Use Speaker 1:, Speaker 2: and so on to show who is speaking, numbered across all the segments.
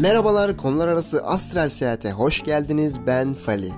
Speaker 1: Merhabalar, konular arası astral seyahate hoş geldiniz. Ben Fali.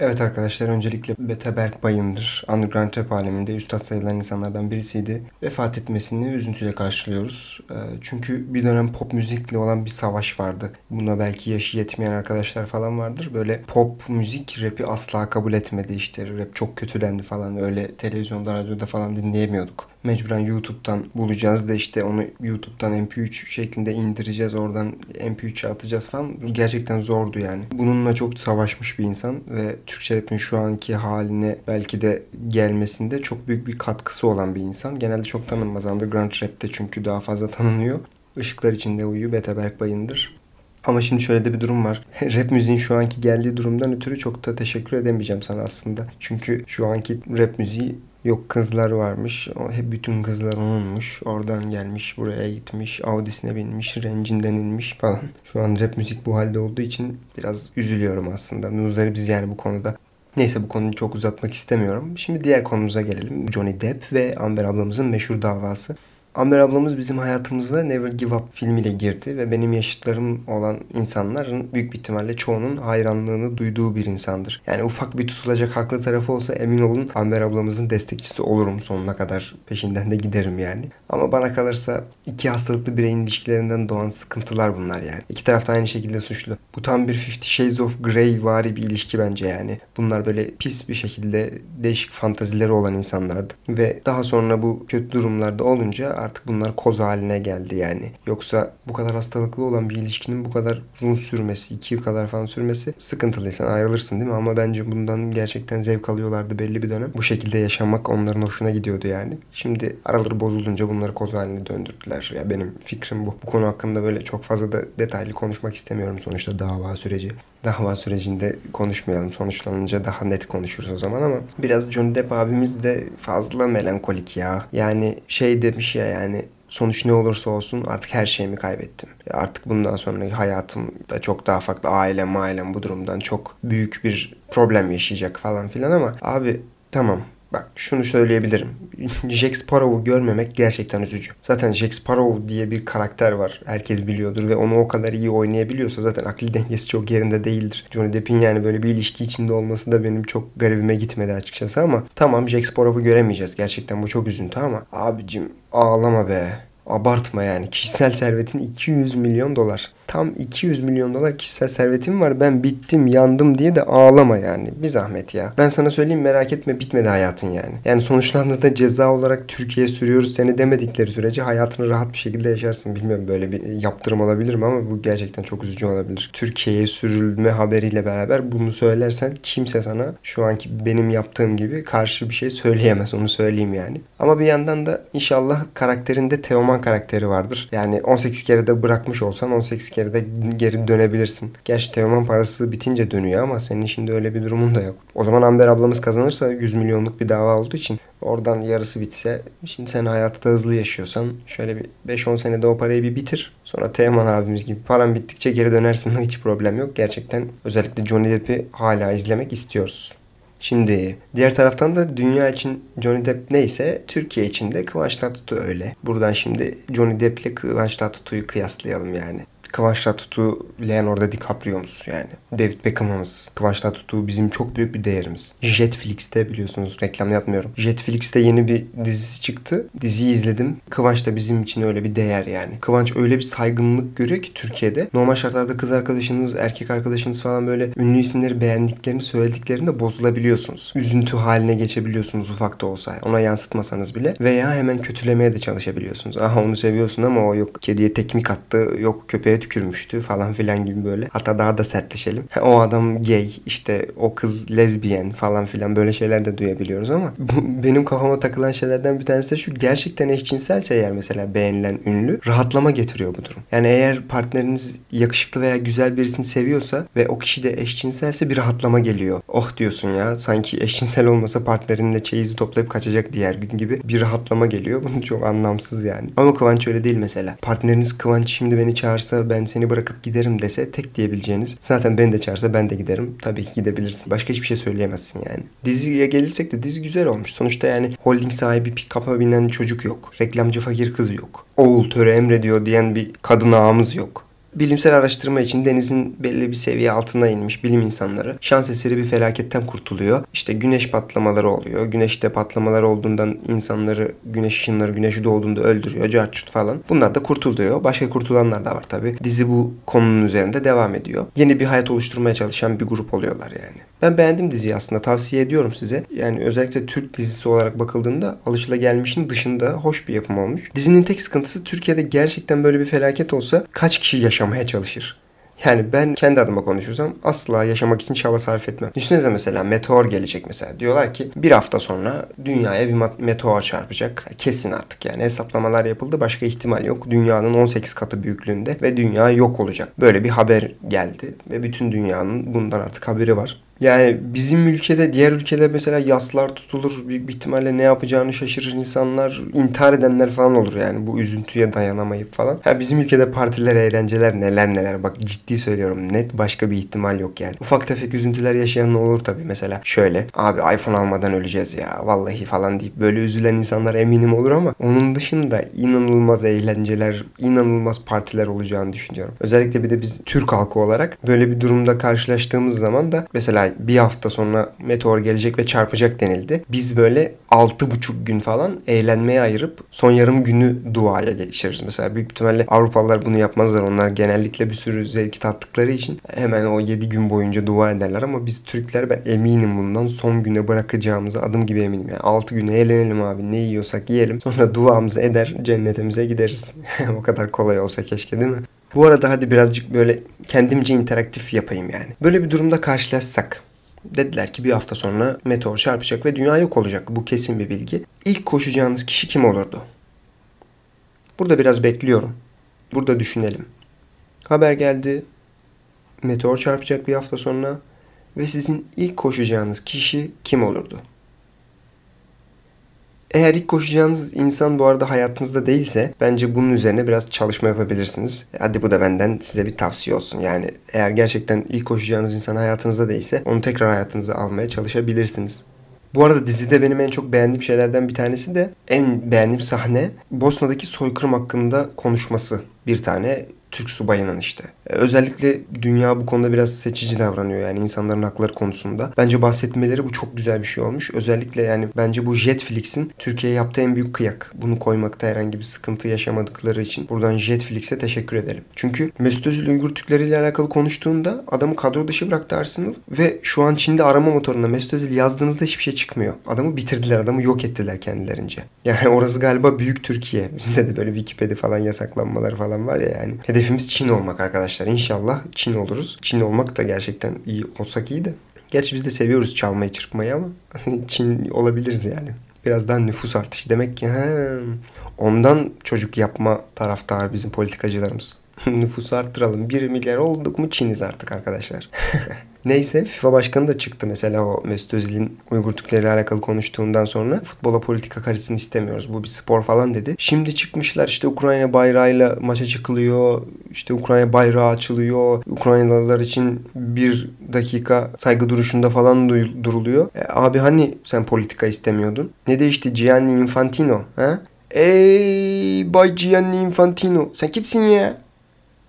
Speaker 1: Evet arkadaşlar öncelikle Bete Berk Bayındır. Underground rap aleminde üstad sayılan insanlardan birisiydi. Vefat etmesini üzüntüyle karşılıyoruz. Ee, çünkü bir dönem pop müzikle olan bir savaş vardı. Buna belki yaşı yetmeyen arkadaşlar falan vardır. Böyle pop müzik rapi asla kabul etmedi işte. Rap çok kötülendi falan. Öyle televizyonda, radyoda falan dinleyemiyorduk mecburen YouTube'dan bulacağız da işte onu YouTube'dan MP3 şeklinde indireceğiz. Oradan MP3'e atacağız falan. Gerçekten zordu yani. Bununla çok savaşmış bir insan ve Türkçe rap'in şu anki haline belki de gelmesinde çok büyük bir katkısı olan bir insan. Genelde çok tanınmaz. Underground rap'te çünkü daha fazla tanınıyor. Işıklar içinde uyuyor. Beta Bayındır. Ama şimdi şöyle de bir durum var. rap müziğin şu anki geldiği durumdan ötürü çok da teşekkür edemeyeceğim sana aslında. Çünkü şu anki rap müziği Yok kızlar varmış. O hep bütün kızlar onunmuş. Oradan gelmiş, buraya gitmiş, Audi'sine binmiş, rencinden inmiş falan. Şu an rap müzik bu halde olduğu için biraz üzülüyorum aslında. Muzdaribız yani bu konuda. Neyse bu konuyu çok uzatmak istemiyorum. Şimdi diğer konumuza gelelim. Johnny Depp ve Amber ablamızın meşhur davası. Amber ablamız bizim hayatımıza Never Give Up filmiyle girdi ve benim yaşıtlarım olan insanların büyük bir ihtimalle çoğunun hayranlığını duyduğu bir insandır. Yani ufak bir tutulacak haklı tarafı olsa emin olun Amber ablamızın destekçisi olurum sonuna kadar peşinden de giderim yani. Ama bana kalırsa iki hastalıklı bireyin ilişkilerinden doğan sıkıntılar bunlar yani. İki taraf da aynı şekilde suçlu. Bu tam bir Fifty Shades of Grey vari bir ilişki bence yani. Bunlar böyle pis bir şekilde değişik fantazileri olan insanlardı. Ve daha sonra bu kötü durumlarda olunca artık bunlar koz haline geldi yani. Yoksa bu kadar hastalıklı olan bir ilişkinin bu kadar uzun sürmesi, iki yıl kadar falan sürmesi sıkıntılıysan ayrılırsın değil mi? Ama bence bundan gerçekten zevk alıyorlardı belli bir dönem. Bu şekilde yaşamak onların hoşuna gidiyordu yani. Şimdi araları bozulunca bunları koz haline döndürdüler. Ya benim fikrim bu. Bu konu hakkında böyle çok fazla da detaylı konuşmak istemiyorum sonuçta dava süreci dava sürecinde konuşmayalım. Sonuçlanınca daha net konuşuruz o zaman ama biraz Johnny Depp abimiz de fazla melankolik ya. Yani şey demiş ya yani sonuç ne olursa olsun artık her şeyimi kaybettim. Artık bundan sonra hayatım da çok daha farklı. Ailem ailem bu durumdan çok büyük bir problem yaşayacak falan filan ama abi tamam Bak şunu söyleyebilirim. Jack Sparrow'u görmemek gerçekten üzücü. Zaten Jack Sparrow diye bir karakter var. Herkes biliyordur ve onu o kadar iyi oynayabiliyorsa zaten akli dengesi çok yerinde değildir. Johnny Depp'in yani böyle bir ilişki içinde olması da benim çok garibime gitmedi açıkçası ama tamam Jack Sparrow'u göremeyeceğiz. Gerçekten bu çok üzüntü ama abicim ağlama be. Abartma yani. Kişisel servetin 200 milyon dolar tam 200 milyon dolar kişisel servetim var ben bittim yandım diye de ağlama yani bir zahmet ya. Ben sana söyleyeyim merak etme bitmedi hayatın yani. Yani sonuçlandığında ceza olarak Türkiye'ye sürüyoruz seni demedikleri sürece hayatını rahat bir şekilde yaşarsın. Bilmiyorum böyle bir yaptırım olabilir mi ama bu gerçekten çok üzücü olabilir. Türkiye'ye sürülme haberiyle beraber bunu söylersen kimse sana şu anki benim yaptığım gibi karşı bir şey söyleyemez onu söyleyeyim yani. Ama bir yandan da inşallah karakterinde Teoman karakteri vardır. Yani 18 kere de bırakmış olsan 18 kere de geri dönebilirsin. Gerçi Teoman parası bitince dönüyor ama senin şimdi öyle bir durumun da yok. O zaman Amber ablamız kazanırsa 100 milyonluk bir dava olduğu için oradan yarısı bitse şimdi sen hayatı da hızlı yaşıyorsan şöyle bir 5-10 senede o parayı bir bitir. Sonra Teoman abimiz gibi paran bittikçe geri dönersin hiç problem yok. Gerçekten özellikle Johnny Depp'i hala izlemek istiyoruz. Şimdi diğer taraftan da dünya için Johnny Depp neyse Türkiye için de Kıvanç Tatlıtuğ öyle. Buradan şimdi Johnny Depp ile Kıvanç Tatlıtuğ'u kıyaslayalım yani. Kıvanç Tatlıtuğ Leonardo DiCaprio'muz yani. David Beckham'ımız. Kıvanç Tatlıtuğ bizim çok büyük bir değerimiz. Jetflix'te biliyorsunuz reklam yapmıyorum. Jetflix'te yeni bir dizisi çıktı. Diziyi izledim. Kıvanç da bizim için öyle bir değer yani. Kıvanç öyle bir saygınlık görüyor ki Türkiye'de. Normal şartlarda kız arkadaşınız, erkek arkadaşınız falan böyle ünlü isimleri beğendiklerini söylediklerinde bozulabiliyorsunuz. Üzüntü haline geçebiliyorsunuz ufak da olsa. Ona yansıtmasanız bile. Veya hemen kötülemeye de çalışabiliyorsunuz. Aha onu seviyorsun ama o yok kediye tekmik attı, yok köpeğe tükürmüştü falan filan gibi böyle. Hatta daha da sertleşelim. O adam gay işte o kız lezbiyen falan filan böyle şeyler de duyabiliyoruz ama benim kafama takılan şeylerden bir tanesi de şu gerçekten eşcinselse eğer mesela beğenilen ünlü rahatlama getiriyor bu durum. Yani eğer partneriniz yakışıklı veya güzel birisini seviyorsa ve o kişi de eşcinselse bir rahatlama geliyor. Oh diyorsun ya sanki eşcinsel olmasa partnerinle çeyizi toplayıp kaçacak diğer gün gibi bir rahatlama geliyor. Bunu çok anlamsız yani. Ama Kıvanç öyle değil mesela. Partneriniz Kıvanç şimdi beni çağırsa ben seni bırakıp giderim dese tek diyebileceğiniz zaten beni de çağırsa ben de giderim. Tabii ki gidebilirsin. Başka hiçbir şey söyleyemezsin yani. Diziye gelirsek de dizi güzel olmuş. Sonuçta yani holding sahibi pick-up'a binen çocuk yok. Reklamcı fakir kız yok. Oğul töre emrediyor diyen bir kadın ağamız yok. Bilimsel araştırma için denizin belli bir seviye altına inmiş bilim insanları şans eseri bir felaketten kurtuluyor. İşte güneş patlamaları oluyor. Güneşte patlamalar olduğundan insanları güneş ışınları güneşi doğduğunda öldürüyor. Carçut falan. Bunlar da kurtuluyor. Başka kurtulanlar da var tabi. Dizi bu konunun üzerinde devam ediyor. Yeni bir hayat oluşturmaya çalışan bir grup oluyorlar yani. Ben beğendim diziyi aslında. Tavsiye ediyorum size. Yani özellikle Türk dizisi olarak bakıldığında alışılagelmişin dışında hoş bir yapım olmuş. Dizinin tek sıkıntısı Türkiye'de gerçekten böyle bir felaket olsa kaç kişi yaşamaya çalışır? Yani ben kendi adıma konuşursam asla yaşamak için çaba sarf etmem. Düşünsenize mesela meteor gelecek mesela. Diyorlar ki bir hafta sonra dünyaya bir meteor çarpacak. Kesin artık yani hesaplamalar yapıldı. Başka ihtimal yok. Dünyanın 18 katı büyüklüğünde ve dünya yok olacak. Böyle bir haber geldi ve bütün dünyanın bundan artık haberi var. Yani bizim ülkede diğer ülkede mesela yaslar tutulur. Büyük bir ihtimalle ne yapacağını şaşırır insanlar. intihar edenler falan olur yani bu üzüntüye dayanamayıp falan. Ha bizim ülkede partiler, eğlenceler neler neler. Bak ciddi söylüyorum net başka bir ihtimal yok yani. Ufak tefek üzüntüler yaşayan olur tabii. Mesela şöyle abi iPhone almadan öleceğiz ya vallahi falan deyip böyle üzülen insanlar eminim olur ama onun dışında inanılmaz eğlenceler, inanılmaz partiler olacağını düşünüyorum. Özellikle bir de biz Türk halkı olarak böyle bir durumda karşılaştığımız zaman da mesela bir hafta sonra meteor gelecek ve çarpacak denildi. Biz böyle altı buçuk gün falan eğlenmeye ayırıp son yarım günü duaya geçiririz. Mesela büyük ihtimalle Avrupalılar bunu yapmazlar. Onlar genellikle bir sürü zevki tattıkları için hemen o yedi gün boyunca dua ederler ama biz Türkler ben eminim bundan son güne bırakacağımıza adım gibi eminim. Yani 6 güne eğlenelim abi ne yiyorsak yiyelim. Sonra duamızı eder cennetimize gideriz. o kadar kolay olsa keşke değil mi? Bu arada hadi birazcık böyle kendimce interaktif yapayım yani. Böyle bir durumda karşılaşsak Dediler ki bir hafta sonra meteor çarpacak ve dünya yok olacak. Bu kesin bir bilgi. İlk koşacağınız kişi kim olurdu? Burada biraz bekliyorum. Burada düşünelim. Haber geldi. Meteor çarpacak bir hafta sonra ve sizin ilk koşacağınız kişi kim olurdu? Eğer ilk koşacağınız insan bu arada hayatınızda değilse bence bunun üzerine biraz çalışma yapabilirsiniz. Hadi bu da benden size bir tavsiye olsun. Yani eğer gerçekten ilk koşacağınız insan hayatınızda değilse onu tekrar hayatınıza almaya çalışabilirsiniz. Bu arada dizide benim en çok beğendiğim şeylerden bir tanesi de en beğendiğim sahne Bosna'daki soykırım hakkında konuşması bir tane Türk subayının işte. Özellikle dünya bu konuda biraz seçici davranıyor yani insanların hakları konusunda. Bence bahsetmeleri bu çok güzel bir şey olmuş. Özellikle yani bence bu Jetflix'in Türkiye'ye yaptığı en büyük kıyak. Bunu koymakta herhangi bir sıkıntı yaşamadıkları için buradan Jetflix'e teşekkür edelim. Çünkü Mesut Özil Uygur Türkleri ile alakalı konuştuğunda adamı kadro dışı bıraktı Arsenal ve şu an Çin'de arama motorunda Mesut Özil yazdığınızda hiçbir şey çıkmıyor. Adamı bitirdiler, adamı yok ettiler kendilerince. Yani orası galiba büyük Türkiye. Bizde de böyle Wikipedia falan yasaklanmaları falan var ya yani. Hedefimiz Çin olmak arkadaşlar. İnşallah Çin oluruz. Çin olmak da gerçekten iyi olsak iyi de. Gerçi biz de seviyoruz çalmayı çırpmayı ama Çin olabiliriz yani. Biraz daha nüfus artışı. Demek ki he, ondan çocuk yapma taraftar bizim politikacılarımız. Nüfusu arttıralım. 1 milyar olduk mu Çiniz artık arkadaşlar. Neyse FIFA başkanı da çıktı mesela o Mesut Özil'in Uygur Türkleri ile alakalı konuştuğundan sonra futbola politika karışsın istemiyoruz. Bu bir spor falan dedi. Şimdi çıkmışlar işte Ukrayna bayrağıyla maça çıkılıyor. İşte Ukrayna bayrağı açılıyor. Ukraynalılar için bir dakika saygı duruşunda falan duruluyor. E, abi hani sen politika istemiyordun? Ne değişti Gianni Infantino? Ha? Ey Bay Gianni Infantino sen kimsin ya?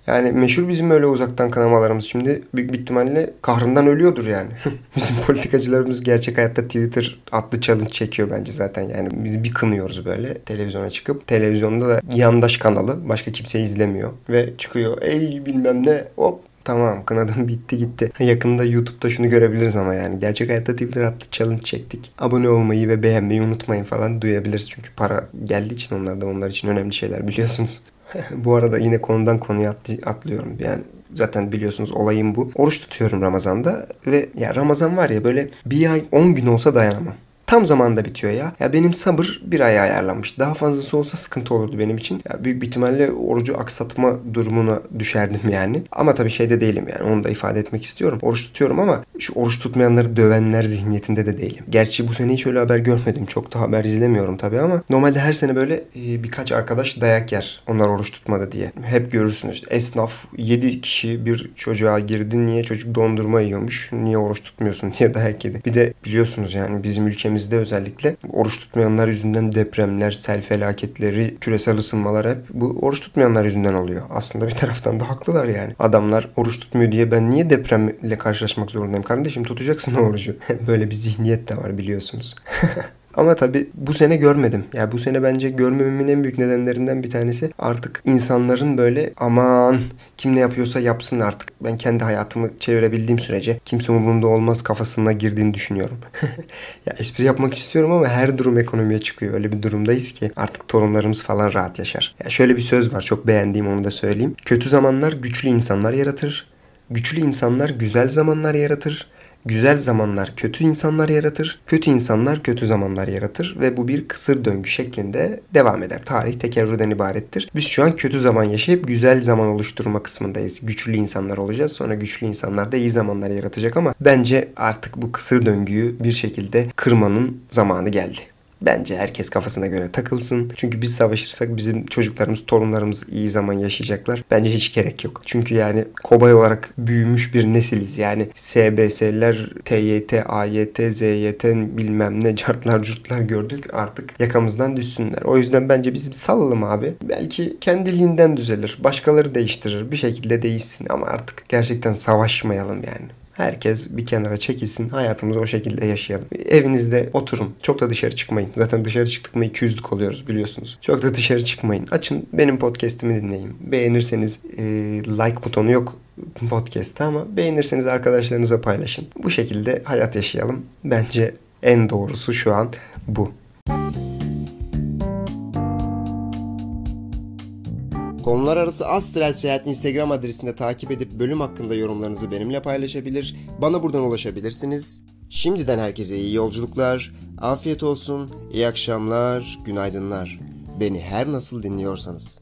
Speaker 1: Yani meşhur bizim öyle uzaktan kanamalarımız şimdi büyük bir ihtimalle kahrından ölüyordur yani. bizim politikacılarımız gerçek hayatta Twitter adlı challenge çekiyor bence zaten. Yani biz bir kınıyoruz böyle televizyona çıkıp. Televizyonda da yandaş kanalı başka kimse izlemiyor. Ve çıkıyor ey bilmem ne hop Tamam kınadım bitti gitti. Yakında YouTube'da şunu görebiliriz ama yani. Gerçek hayatta Twitter attı challenge çektik. Abone olmayı ve beğenmeyi unutmayın falan duyabiliriz. Çünkü para geldiği için onlar da onlar için önemli şeyler biliyorsunuz. Bu arada yine konudan konuya atlıyorum. Yani zaten biliyorsunuz olayım bu. Oruç tutuyorum Ramazan'da ve ya Ramazan var ya böyle bir ay 10 gün olsa dayanamam tam zamanda bitiyor ya. Ya benim sabır bir aya ayarlanmış. Daha fazlası olsa sıkıntı olurdu benim için. Ya büyük bir ihtimalle orucu aksatma durumuna düşerdim yani. Ama tabii şeyde değilim yani onu da ifade etmek istiyorum. Oruç tutuyorum ama şu oruç tutmayanları dövenler zihniyetinde de değilim. Gerçi bu sene hiç öyle haber görmedim. Çok da haber izlemiyorum tabii ama normalde her sene böyle e, birkaç arkadaş dayak yer. Onlar oruç tutmadı diye. Hep görürsünüz esnaf 7 kişi bir çocuğa girdi. Niye çocuk dondurma yiyormuş? Niye oruç tutmuyorsun diye dayak yedi. Bir de biliyorsunuz yani bizim ülkemizde özellikle oruç tutmayanlar yüzünden depremler, sel felaketleri, küresel ısınmalar hep bu oruç tutmayanlar yüzünden oluyor. Aslında bir taraftan da haklılar yani. Adamlar oruç tutmuyor diye ben niye depremle karşılaşmak zorundayım? Kardeşim tutacaksın orucu. Böyle bir zihniyet de var biliyorsunuz. Ama tabii bu sene görmedim. Ya yani bu sene bence görmememin en büyük nedenlerinden bir tanesi artık insanların böyle aman kim ne yapıyorsa yapsın artık. Ben kendi hayatımı çevirebildiğim sürece kimse umurumda olmaz kafasına girdiğini düşünüyorum. ya espri yapmak istiyorum ama her durum ekonomiye çıkıyor. Öyle bir durumdayız ki artık torunlarımız falan rahat yaşar. Ya şöyle bir söz var çok beğendiğim onu da söyleyeyim. Kötü zamanlar güçlü insanlar yaratır. Güçlü insanlar güzel zamanlar yaratır. Güzel zamanlar kötü insanlar yaratır, kötü insanlar kötü zamanlar yaratır ve bu bir kısır döngü şeklinde devam eder. Tarih tekerrürden ibarettir. Biz şu an kötü zaman yaşayıp güzel zaman oluşturma kısmındayız. Güçlü insanlar olacağız. Sonra güçlü insanlar da iyi zamanlar yaratacak ama bence artık bu kısır döngüyü bir şekilde kırmanın zamanı geldi. Bence herkes kafasına göre takılsın. Çünkü biz savaşırsak bizim çocuklarımız, torunlarımız iyi zaman yaşayacaklar. Bence hiç gerek yok. Çünkü yani kobay olarak büyümüş bir nesiliz. Yani SBS'ler, TYT, AYT, ZYT bilmem ne cartlar curtlar gördük. Artık yakamızdan düşsünler. O yüzden bence biz salalım abi. Belki kendiliğinden düzelir. Başkaları değiştirir. Bir şekilde değişsin ama artık gerçekten savaşmayalım yani. Herkes bir kenara çekilsin. Hayatımızı o şekilde yaşayalım. Evinizde oturun. Çok da dışarı çıkmayın. Zaten dışarı çıktık mı 200'lük oluyoruz biliyorsunuz. Çok da dışarı çıkmayın. Açın benim podcast'imi dinleyin. Beğenirseniz e, like butonu yok podcast'ta ama beğenirseniz arkadaşlarınıza paylaşın. Bu şekilde hayat yaşayalım. Bence en doğrusu şu an bu. Konular arası Astral Seyahat Instagram adresinde takip edip bölüm hakkında yorumlarınızı benimle paylaşabilir, bana buradan ulaşabilirsiniz. Şimdiden herkese iyi yolculuklar, afiyet olsun, iyi akşamlar, günaydınlar. Beni her nasıl dinliyorsanız.